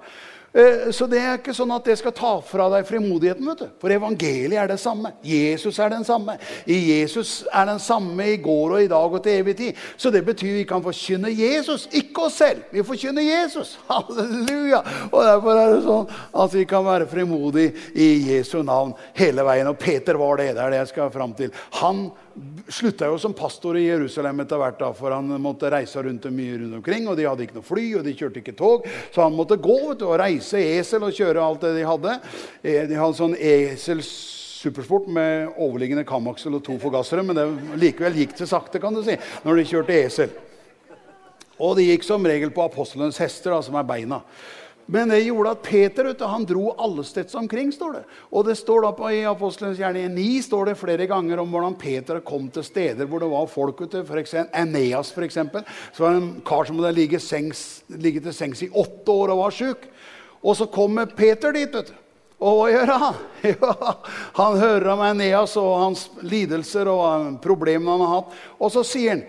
Eh, så det er ikke sånn at det skal ta fra deg frimodigheten. vet du. For evangeliet er det samme. Jesus er den samme. I Jesus er den samme i går og i dag og til evig tid. Så det betyr vi kan forkynne Jesus, ikke oss selv. Vi forkynner Jesus. Halleluja! Og derfor er det sånn at vi kan være frimodige i Jesu navn hele veien. Og Peter var det. Det er det jeg skal fram til. Han slutta jo som pastor i Jerusalem etter hvert, da, for han måtte reise rundt mye rundt omkring. og De hadde ikke noe fly, og de kjørte ikke tog, så han måtte gå vet du, og reise esel og kjøre alt det de hadde. Eh, de hadde sånn esel supersport med overliggende kamaksel og to forgassere, men det likevel gikk det sakte kan du si, når de kjørte esel. Og de gikk som regel på apostlenes hester, da, som er beina. Men det gjorde at Peter du, han dro allesteds omkring. står det. Og det står da på, I Apostelens gjerning 9 står det flere ganger om hvordan Peter kom til steder hvor det var folk. ute, for eksempel, Eneas, f.eks. Så var det en kar som hadde ligget, sengs, ligget til sengs i åtte år og var sjuk. Og så kommer Peter dit. vet du. Og hva gjør han? Ja, han hører om Eneas og hans lidelser og problemene han har hatt. Og så sier han,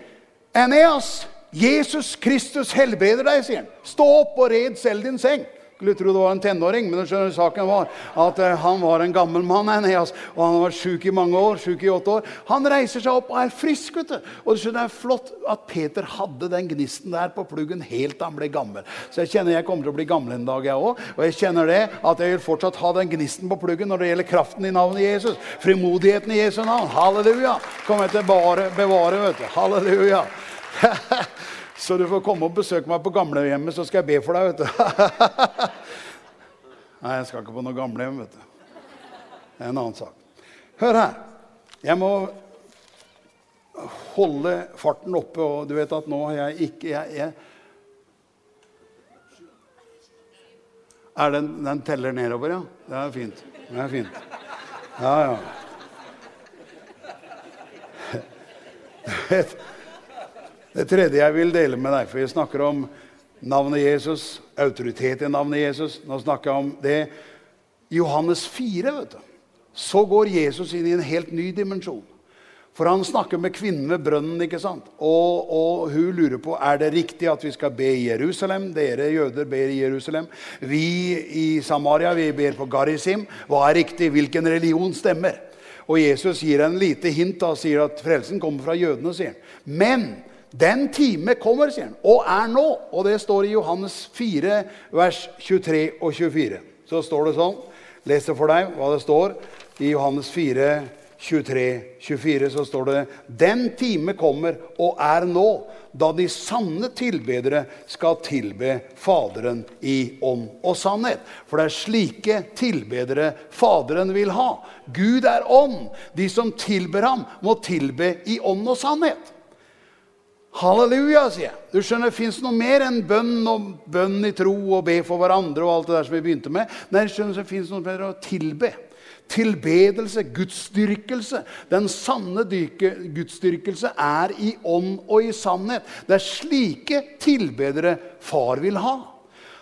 'Eneas, Jesus Kristus helbreder deg, sier han. Stå opp og red selv din seng. Skulle tro det var en tenåring, men skjønner saken var at uh, han var en gammel mann. Eneas, og Han vært sjuk i mange år. Syk i åtte år. Han reiser seg opp og er frisk. vet du. Og Det er flott at Peter hadde den gnisten der på pluggen helt til han ble gammel. Så jeg kjenner jeg kommer til å bli gammel en dag, jeg òg. Og jeg kjenner det at jeg vil fortsatt ha den gnisten på pluggen når det gjelder kraften i navnet Jesus. Frimodigheten i Jesu navn. Halleluja. Kommer jeg til å bevare vet du. Halleluja. så du får komme og besøke meg på gamlehjemmet, så skal jeg be for deg. vet du. Nei, jeg skal ikke på noe gamlehjem. vet du. Det er en annen sak. Hør her. Jeg må holde farten oppe, og du vet at nå har jeg ikke jeg, jeg, Er den, den teller nedover, ja? Det er fint. Det er fint. Ja, ja. Det tredje jeg vil dele med deg, for vi snakker om navnet Jesus, autoritet i navnet Jesus. Nå snakker jeg om det. Johannes 4, vet du. Så går Jesus inn i en helt ny dimensjon. For han snakker med kvinnen ved brønnen, ikke sant? Og, og, hun lurer på er det riktig at vi skal be i Jerusalem. Dere jøder ber i Jerusalem. Vi i Samaria vi ber på Garisim. Hva er riktig? Hvilken religion stemmer? Og Jesus gir en lite hint da, og sier at frelsen kommer fra jødene. sier han. Men den time kommer, sier han, og er nå. Og det står i Johannes 4, vers 23 og 24. Så står det sånn. Leser for deg hva det står. I Johannes 4, 23, 24 så står det Den time kommer og er nå, da de sanne tilbedere skal tilbe Faderen i ånd og sannhet. For det er slike tilbedere Faderen vil ha. Gud er ånd. De som tilber ham, må tilbe i ånd og sannhet. Halleluja, sier jeg. Du skjønner, Det fins noe mer enn bønn og bønn i tro og be for hverandre. og alt det der som vi begynte med. Nei, skjønner, det finnes noe mer å tilbe. Tilbedelse, gudsdyrkelse. Den sanne dyke, gudsdyrkelse er i ånd og i sannhet. Det er slike tilbedere far vil ha.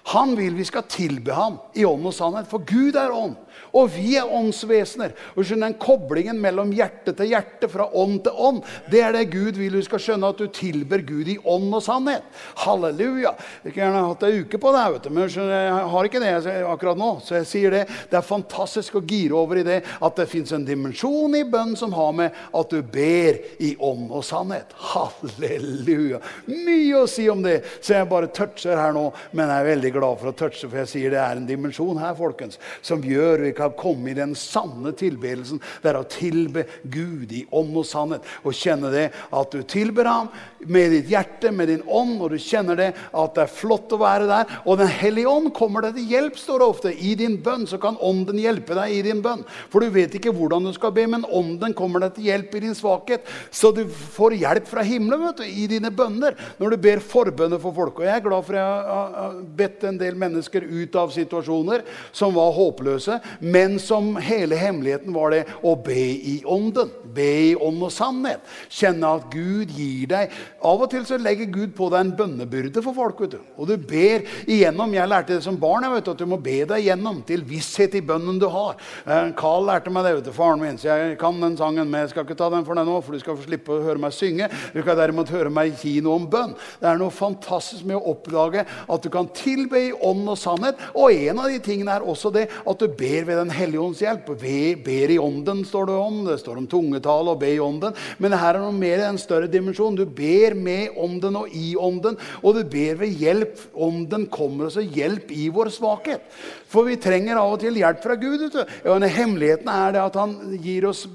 Han vil vi skal tilbe ham i ånd og sannhet, for Gud er ånd. Og vi er åndsvesener. Og skjønner Den koblingen mellom hjerte til hjerte, fra ånd til ånd, det er det Gud vil du skal skjønne, at du tilber Gud i ånd og sannhet. Halleluja. Jeg kunne gjerne hatt ei uke på det, vet du, men jeg har ikke det akkurat nå. Så jeg sier det. Det er fantastisk å gire over i det at det fins en dimensjon i bønn som har med at du ber i ånd og sannhet. Halleluja. Mye å si om det, så jeg bare toucher her nå, men jeg er veldig glad for å touche, for jeg sier det er en dimensjon her, folkens, som gjør vi kan komme i den sanne tilbedelsen. Det er å tilbe Gud i ånd og sannhet. Og kjenne det at du tilber ham med ditt hjerte, med din ånd, og du kjenner det at det er flott å være der. Og Den hellige ånd kommer deg til hjelp, står det ofte. I din bønn så kan ånden hjelpe deg i din bønn. For du vet ikke hvordan du skal be, men ånden kommer deg til hjelp i din svakhet. Så du får hjelp fra himmelen vet du, i dine bønner når du ber forbønner for folk. Og jeg er glad for jeg har bedt en del mennesker ut av situasjoner som var håpløse, men som hele hemmeligheten var det å be i ånden. Be i ånd og sannhet. Kjenne at Gud gir deg Av og til så legger Gud på deg en bønnebyrde for folk. vet du. Og du ber igjennom. Jeg lærte det som barn vet at du må be deg igjennom til visshet i bønnen du har. Eh, Carl lærte meg det, vet du, faren min, så jeg kan den sangen. Men jeg skal ikke ta den for deg nå, for du skal få slippe å høre meg synge. Du skal derimot høre meg gi noe om bønn. Det er noe fantastisk med å oppdage at du kan tilbe i ånd og sannhet. Og en av de tingene er også det at du ber ved Den hellige ånds hjelp. Be, ber i ånden, står det om. Det står om tungetale og be i ånden. Men her er noe mer en større dimensjon. Du ber med ånden og i ånden, og du ber ved hjelp. Ånden kommer oss og hjelp i vår svakhet. For vi trenger av og til hjelp fra Gud. Vet du. Ja, hemmeligheten er det at han gir oss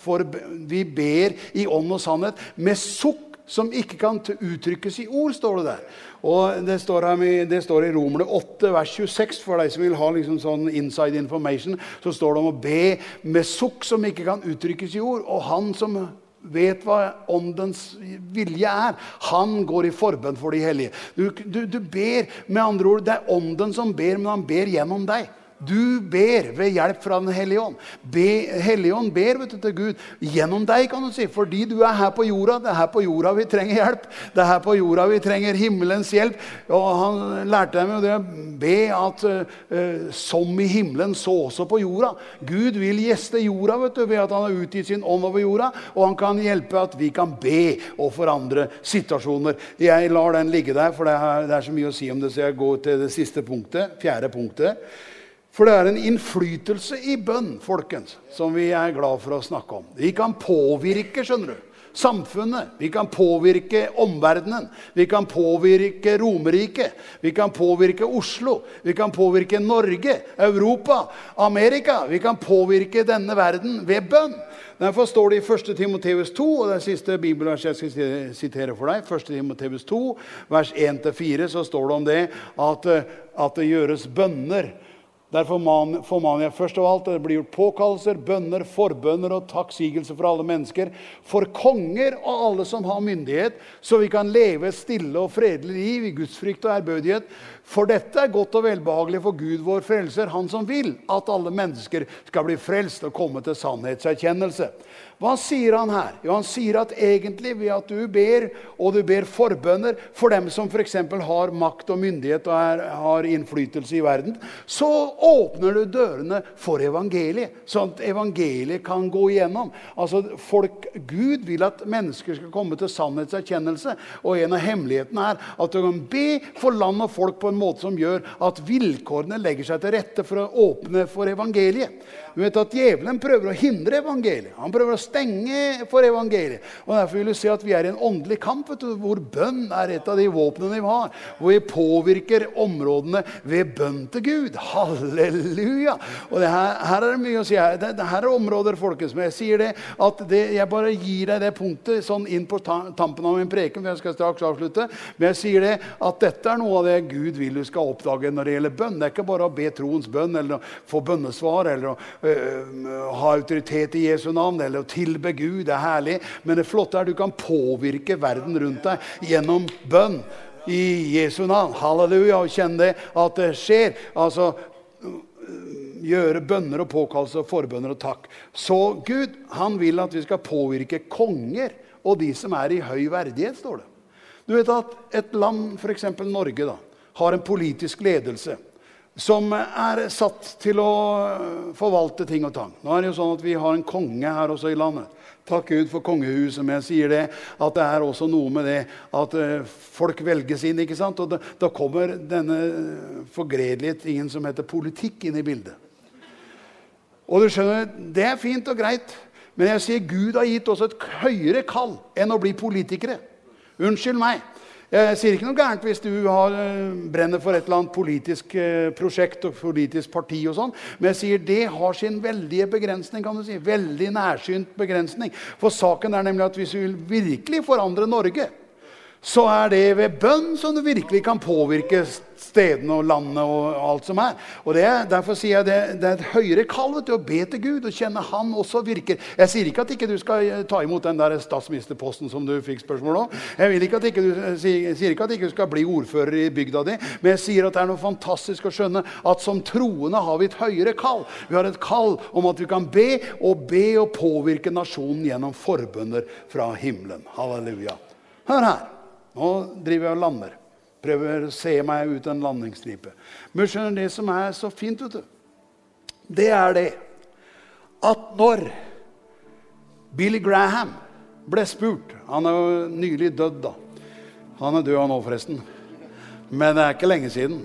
for, Vi ber i ånd og sannhet med sukk som ikke kan uttrykkes i ord, står det der. Og Det står, her, det står i Romerne 8, vers 26, for de som vil ha liksom sånn inside information. Så står det om å be med sukk som ikke kan uttrykkes i ord. Og han som vet hva åndens vilje er. Han går i forbønn for de hellige. Du, du, du, ber, med andre ord, Det er ånden som ber, men han ber gjennom deg. Du ber ved hjelp fra Den hellige ånd. Be, hellige ånd ber du, til Gud gjennom deg, kan du si. Fordi du er her på jorda. Det er her på jorda vi trenger hjelp. Det er her på jorda vi trenger himmelens hjelp. Og han lærte dem jo det be at uh, som i himmelen, så også på jorda. Gud vil gjeste jorda vet du, ved at han har utgitt sin ånd over jorda. Og han kan hjelpe at vi kan be og forandre situasjoner. Jeg lar den ligge der, for det er, det er så mye å si om det, så jeg går til det siste punktet. Fjerde punktet. For det er en innflytelse i bønn folkens, som vi er glad for å snakke om. Vi kan påvirke skjønner du, samfunnet. Vi kan påvirke omverdenen. Vi kan påvirke Romerriket. Vi kan påvirke Oslo. Vi kan påvirke Norge, Europa, Amerika. Vi kan påvirke denne verden ved bønn. Derfor står det i 1. Timoteus 2, og det siste bibelverset jeg skal sitere for deg, 1. Timoteus 2, vers 1-4, så står det om det at, at det gjøres bønner Derfor formaner jeg først av alt at det blir gjort påkallelser, bønner, forbønner og takksigelser for alle mennesker, for konger og alle som har myndighet, så vi kan leve stille og fredelig liv i gudsfrykt og ærbødighet. For dette er godt og velbehagelig for Gud vår frelser, han som vil at alle mennesker skal bli frelst og komme til sannhetserkjennelse. Hva sier han her? Jo, Han sier at egentlig ved at du ber, og du ber forbønner for dem som f.eks. har makt og myndighet og er, har innflytelse i verden, så åpner du dørene for evangeliet, sånn at evangeliet kan gå igjennom. Altså, folk, Gud vil at mennesker skal komme til sannhetserkjennelse. Og en av hemmelighetene er at du kan be for land og folk på en måte som gjør at vilkårene legger seg til rette for å åpne for evangeliet. Du vet at Djevelen prøver å hindre evangeliet. Han prøver å stenge for evangeliet. Og Derfor vil du se at vi er i en åndelig kamp du, hvor bønn er et av de våpnene vi har. Hvor vi påvirker områdene ved bønn til Gud. Halleluja! Og her, her, er det mye å si. Det, det her er områder folkens, men jeg sier det, at det, jeg bare gir deg det punktet sånn inn på tampen av min preken. for jeg skal straks avslutte, Men jeg sier det at dette er noe av det Gud vil du skal oppdage når det gjelder bønn. Det er ikke bare å be troens bønn eller å få bønnesvar eller å ha autoritet i Jesu navn eller å tilbe Gud. Det er herlig. Men det flotte er at du kan påvirke verden rundt deg gjennom bønn. I Jesu navn. Halleluja. Og kjenn det at det skjer. Altså gjøre bønner og påkallelser og forbønner og takk. Så Gud han vil at vi skal påvirke konger og de som er i høy verdighet, står det. Du vet at et land, f.eks. Norge, da, har en politisk ledelse som er satt til å forvalte ting og tang. Nå er det jo sånn at Vi har en konge her også i landet. Takk Gud for kongehuset. Men jeg sier det, at det er også noe med det at uh, folk velges inn. ikke sant? Og da kommer denne forgredelige tingen som heter politikk, inn i bildet. Og du skjønner, Det er fint og greit, men jeg sier Gud har gitt oss et høyere kall enn å bli politikere. Unnskyld meg. Jeg sier ikke noe gærent hvis du har, eh, brenner for et eller annet politisk eh, prosjekt og politisk parti, og sånn, men jeg sier det har sin veldige begrensning. kan du si, Veldig nærsynt begrensning. For saken er nemlig at hvis vi vil virkelig forandre Norge, så er det ved bønn som du virkelig kan påvirke stedene og landet og alt som er. Og det, Derfor sier jeg det, det er et høyere kall til å be til Gud og kjenne Han også virker. Jeg sier ikke at ikke du skal ta imot den der statsministerposten som du fikk spørsmål om. Jeg vil ikke at ikke du, sier ikke at ikke du skal bli ordfører i bygda di, men jeg sier at det er noe fantastisk å skjønne at som troende har vi et høyere kall. Vi har et kall om at vi kan be og be og påvirke nasjonen gjennom forbønner fra himmelen. Halleluja. Hør her. Nå driver jeg og lander. Prøver å se meg ut en landingsstripe. Men skjønner det som er så fint, vet du, det er det at når Billy Graham ble spurt Han er jo nylig dødd, da. Han er død han nå, forresten. Men det er ikke lenge siden.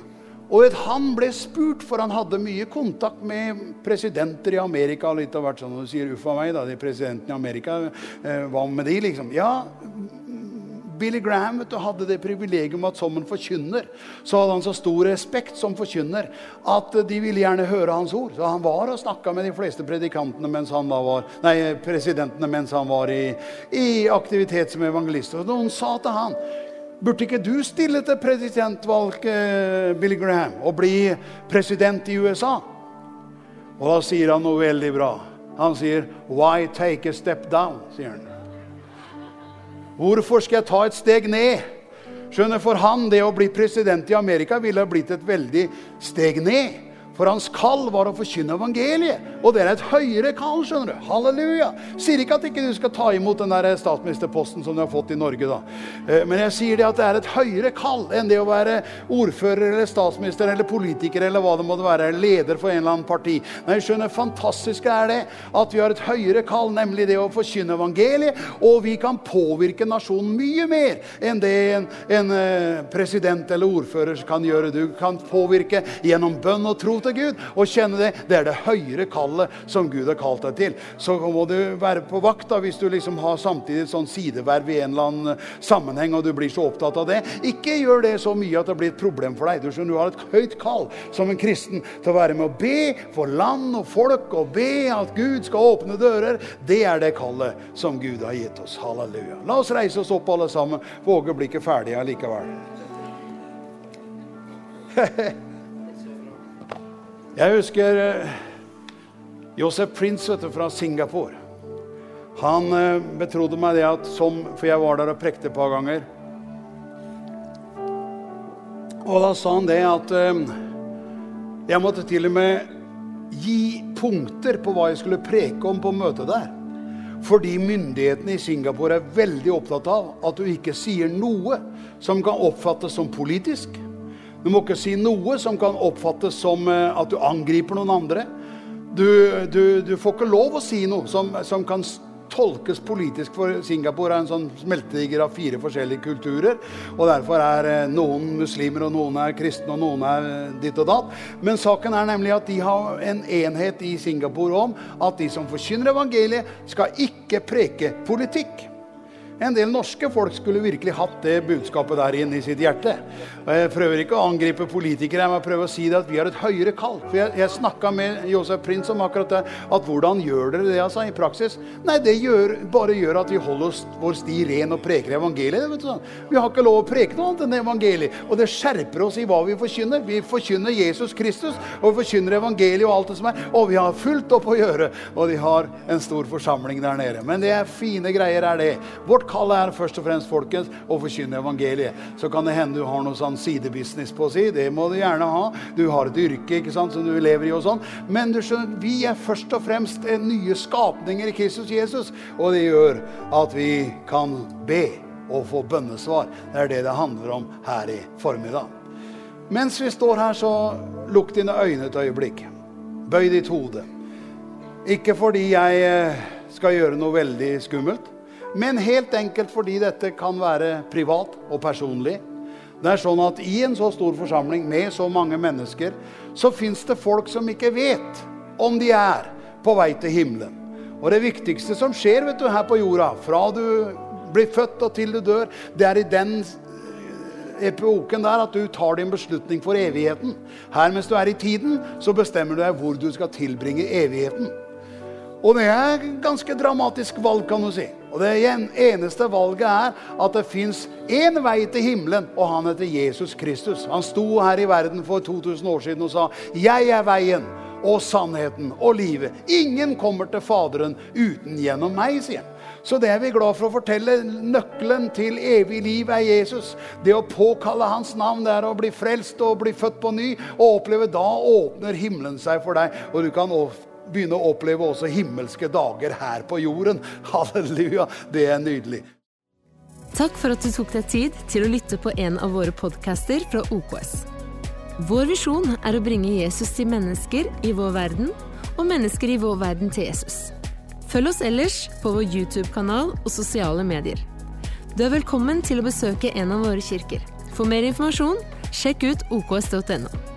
Og at han ble spurt, for han hadde mye kontakt med presidenter i Amerika. litt av hvert sånn, Du sier 'uffa meg', da, de presidentene i Amerika. Eh, hva med de, liksom? Ja, Billy Graham vet du, hadde det privilegium at som en forkynner så hadde han så stor respekt som forkynner at de ville gjerne høre hans ord. Så han var og snakka med de fleste predikantene mens han var, nei, presidentene mens han var i, i aktivitet som evangelist. Og noen sa til han Burde ikke du stille til presidentvalg, eh, Billy Graham, og bli president i USA? Og da sier han noe veldig bra. Han sier 'Why take a step down?' sier han. Hvorfor skal jeg ta et steg ned? Skjønner, For han, det å bli president i Amerika ville blitt et veldig steg ned. For hans kall var å forkynne evangeliet. Og det er et høyere kall. skjønner du. Halleluja. Sier ikke at ikke du skal ta imot den der statsministerposten som du har fått i Norge. da. Eh, men jeg sier det at det er et høyere kall enn det å være ordfører eller statsminister eller politiker eller hva det måtte være, leder for en eller annen parti. Nei, skjønner, Fantastiske er det at vi har et høyere kall, nemlig det å forkynne evangeliet. Og vi kan påvirke nasjonen mye mer enn det en, en eh, president eller ordfører kan gjøre. Du kan påvirke gjennom bønn og tro til Gud og kjenne det. Det er det høyere kallet som Gud har kalt deg til. Så må du være på vakt da, hvis du liksom har samtidig sånn sideverv i en eller annen sammenheng og du blir så opptatt av det. Ikke gjør det så mye at det blir et problem for deg. Du, skjønner, du har et høyt kall som en kristen til å være med å be for land og folk og be at Gud skal åpne dører. Det er det kallet som Gud har gitt oss. Halleluja. La oss reise oss opp alle sammen. Våge bli ikke ferdige allikevel. Jeg husker eh, Josef Prince vet du, fra Singapore. Han eh, betrodde meg det at som For jeg var der og prekte et par ganger. Og da sa han det at eh, jeg måtte til og med gi punkter på hva jeg skulle preke om på møtet der. Fordi myndighetene i Singapore er veldig opptatt av at du ikke sier noe som kan oppfattes som politisk du må ikke si noe som kan oppfattes som eh, at du angriper noen andre. Du, du, du får ikke lov å si noe som, som, kan tolkes politisk, for Singapore er en sånn smeltedigger av fire forskjellige kulturer. og Derfor er eh, noen muslimer, og noen er kristne, og noen er eh, ditt og datt. Men saken er nemlig at de har en enhet i Singapore om at de som forkynner evangeliet, skal ikke preke politikk. En del norske folk skulle virkelig hatt det budskapet der inne i sitt hjerte. Og jeg prøver ikke å angripe politikere, men jeg prøver å si det at vi har et høyere kall. For Jeg, jeg snakka med Josef Prins om akkurat det. At hvordan gjør dere det altså, i praksis? Nei, det gjør, bare gjør at vi holder vår sti ren og preker evangeliet. Du. Vi har ikke lov å preke noe annet enn evangeliet. Og det skjerper oss i hva vi forkynner. Vi forkynner Jesus Kristus, og vi forkynner evangeliet og alt det som er. Og vi har fullt opp å gjøre. Og de har en stor forsamling der nede. Men det er fine greier, er det. Vårt kall er først og fremst folkens, å forkynne evangeliet. Så kan det hende du har noe sånn sidebusiness på å si. Det må du gjerne ha. Du har et yrke ikke sant, som du lever i og sånn. Men du skjønner, vi er først og fremst nye skapninger i Kristus Jesus. Og det gjør at vi kan be og få bønnesvar. Det er det det handler om her i formiddag. Mens vi står her, så lukk dine øyne et øyeblikk. Bøy ditt hode. Ikke fordi jeg eh, skal gjøre noe veldig skummelt men helt enkelt fordi dette kan være privat og personlig. Det er sånn at I en så stor forsamling med så mange mennesker så fins det folk som ikke vet om de er på vei til himmelen. Og det viktigste som skjer vet du, her på jorda, fra du blir født og til du dør, det er i den epoken der at du tar din beslutning for evigheten. Her mens du er i tiden, så bestemmer du deg hvor du skal tilbringe evigheten. Og det er et ganske dramatisk valg, kan du si. Og det eneste valget er at det fins én vei til himmelen, og han heter Jesus Kristus. Han sto her i verden for 2000 år siden og sa 'Jeg er veien og sannheten og livet'. Ingen kommer til Faderen uten gjennom meg, sier han. Så det er vi glad for å fortelle. Nøkkelen til evig liv er Jesus. Det å påkalle hans navn, det er å bli frelst og bli født på ny. Og oppleve da åpner himmelen seg for deg, og du kan begynne å oppleve også himmelske dager her på jorden. Halleluja. Det er nydelig. Takk for at du tok deg tid til å lytte på en av våre podcaster fra OKS. Vår visjon er å bringe Jesus til mennesker i vår verden, og mennesker i vår verden til Jesus. Følg oss ellers på vår YouTube-kanal og sosiale medier. Du er velkommen til å besøke en av våre kirker. For mer informasjon, sjekk ut oks.no.